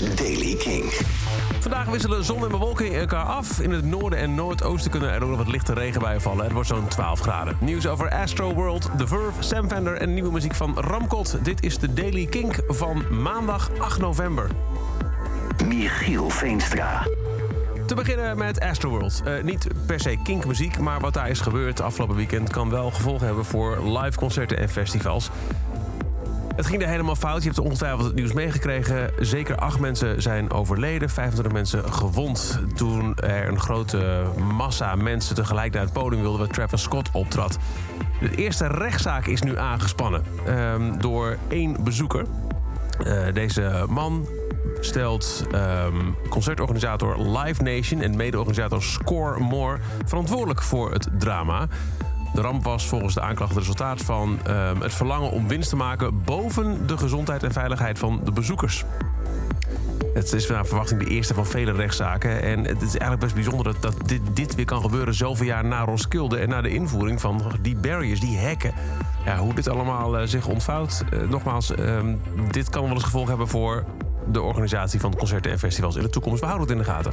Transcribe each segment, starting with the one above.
is Daily King. Vandaag wisselen zon en bewolking elkaar af. In het noorden en noordoosten kunnen er ook nog wat lichte regenbuien vallen. Het wordt zo'n 12 graden. Nieuws over Astro World, The Verve, Sam Fender en nieuwe muziek van Ramkot. Dit is de Daily Kink van maandag 8 november. Michiel Veenstra. Te beginnen met Astroworld. Uh, niet per se kinkmuziek, maar wat daar is gebeurd afgelopen weekend... kan wel gevolgen hebben voor live concerten en festivals. Het ging er helemaal fout. Je hebt ongetwijfeld het nieuws meegekregen. Zeker acht mensen zijn overleden, 25 mensen gewond... toen er een grote massa mensen tegelijk naar het podium wilden... waar Travis Scott optrad. De eerste rechtszaak is nu aangespannen um, door één bezoeker. Uh, deze man stelt um, concertorganisator Live Nation en mede-organisator Score More verantwoordelijk voor het drama. De ramp was volgens de aanklacht het resultaat van um, het verlangen om winst te maken boven de gezondheid en veiligheid van de bezoekers. Het is naar verwachting de eerste van vele rechtszaken. En het is eigenlijk best bijzonder dat, dit, dit, weer kan gebeuren zoveel jaar na Roskilde en na de invoering van die barriers, die hekken. Ja, hoe dit allemaal uh, zich ontvouwt. Uh, nogmaals, uh, dit kan wel eens gevolg hebben voor de organisatie van concerten en festivals in de toekomst. We houden het in de gaten.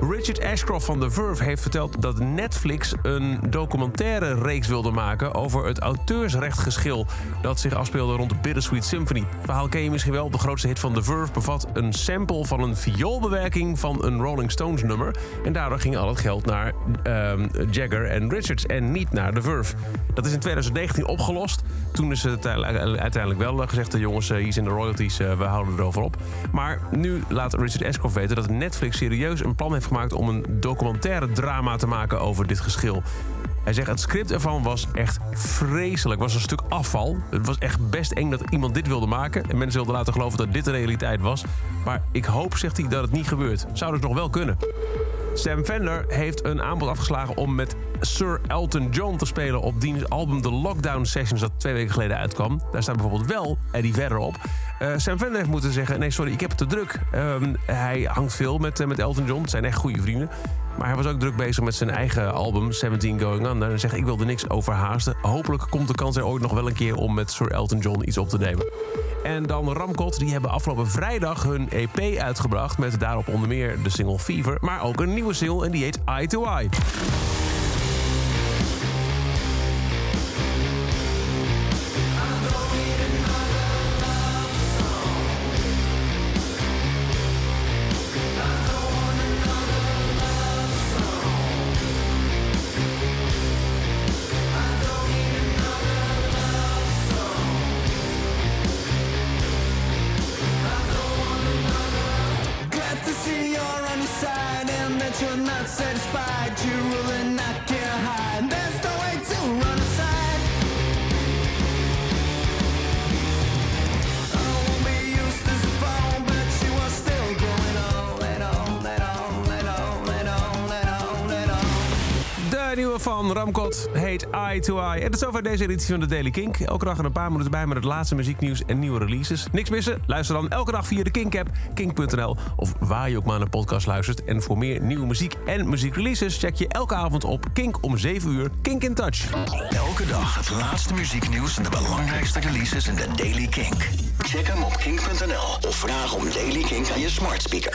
Richard Ashcroft van The Verve heeft verteld dat Netflix een documentaire reeks wilde maken over het auteursrechtgeschil dat zich afspeelde rond de Bittersweet Symphony. Het verhaal ken je misschien wel. De grootste hit van The Verve bevat een sample van een vioolbewerking van een Rolling Stones nummer. En daardoor ging al het geld naar um, Jagger en Richards en niet naar The Verve. Dat is in 2019 opgelost. Toen is het uiteindelijk wel gezegd: de jongens, hier zijn de royalties, we houden erover op. Maar nu laat Richard Ashcroft weten dat Netflix serieus een plan heeft gemaakt om een documentaire drama te maken over dit geschil. Hij zegt, het script ervan was echt vreselijk. Het was een stuk afval. Het was echt best eng dat iemand dit wilde maken. En mensen wilden laten geloven dat dit de realiteit was. Maar ik hoop, zegt hij, dat het niet gebeurt. Zou dus nog wel kunnen. Sam Fender heeft een aanbod afgeslagen om met Sir Elton John te spelen op diens album The Lockdown Sessions dat twee weken geleden uitkwam. Daar staat bijvoorbeeld wel Eddie Vedder op. Uh, Sam Fender heeft moeten zeggen, nee sorry, ik heb het te druk. Uh, hij hangt veel met, uh, met Elton John, het zijn echt goede vrienden. Maar hij was ook druk bezig met zijn eigen album 17 Going On. En zegt, ik wil er niks over haasten. Hopelijk komt de kans er ooit nog wel een keer om met Sir Elton John iets op te nemen. En dan Ramkot, die hebben afgelopen vrijdag hun EP uitgebracht... met daarop onder meer de single Fever, maar ook een nieuwe single en die heet Eye to Eye. You're not satisfied, you really not get high. And there's no way to run aside. Nieuwe van Ramkot heet Eye to Eye. En dat is over deze editie van de Daily Kink. Elke dag een paar minuten bij met het laatste muzieknieuws en nieuwe releases. Niks missen? Luister dan elke dag via de Kink-app, kink.nl... of waar je ook maar naar een podcast luistert. En voor meer nieuwe muziek en muziekreleases... check je elke avond op Kink om 7 uur Kink in Touch. Elke dag het laatste muzieknieuws en de belangrijkste releases in de Daily Kink. Check hem op kink.nl of vraag om Daily Kink aan je smart speaker.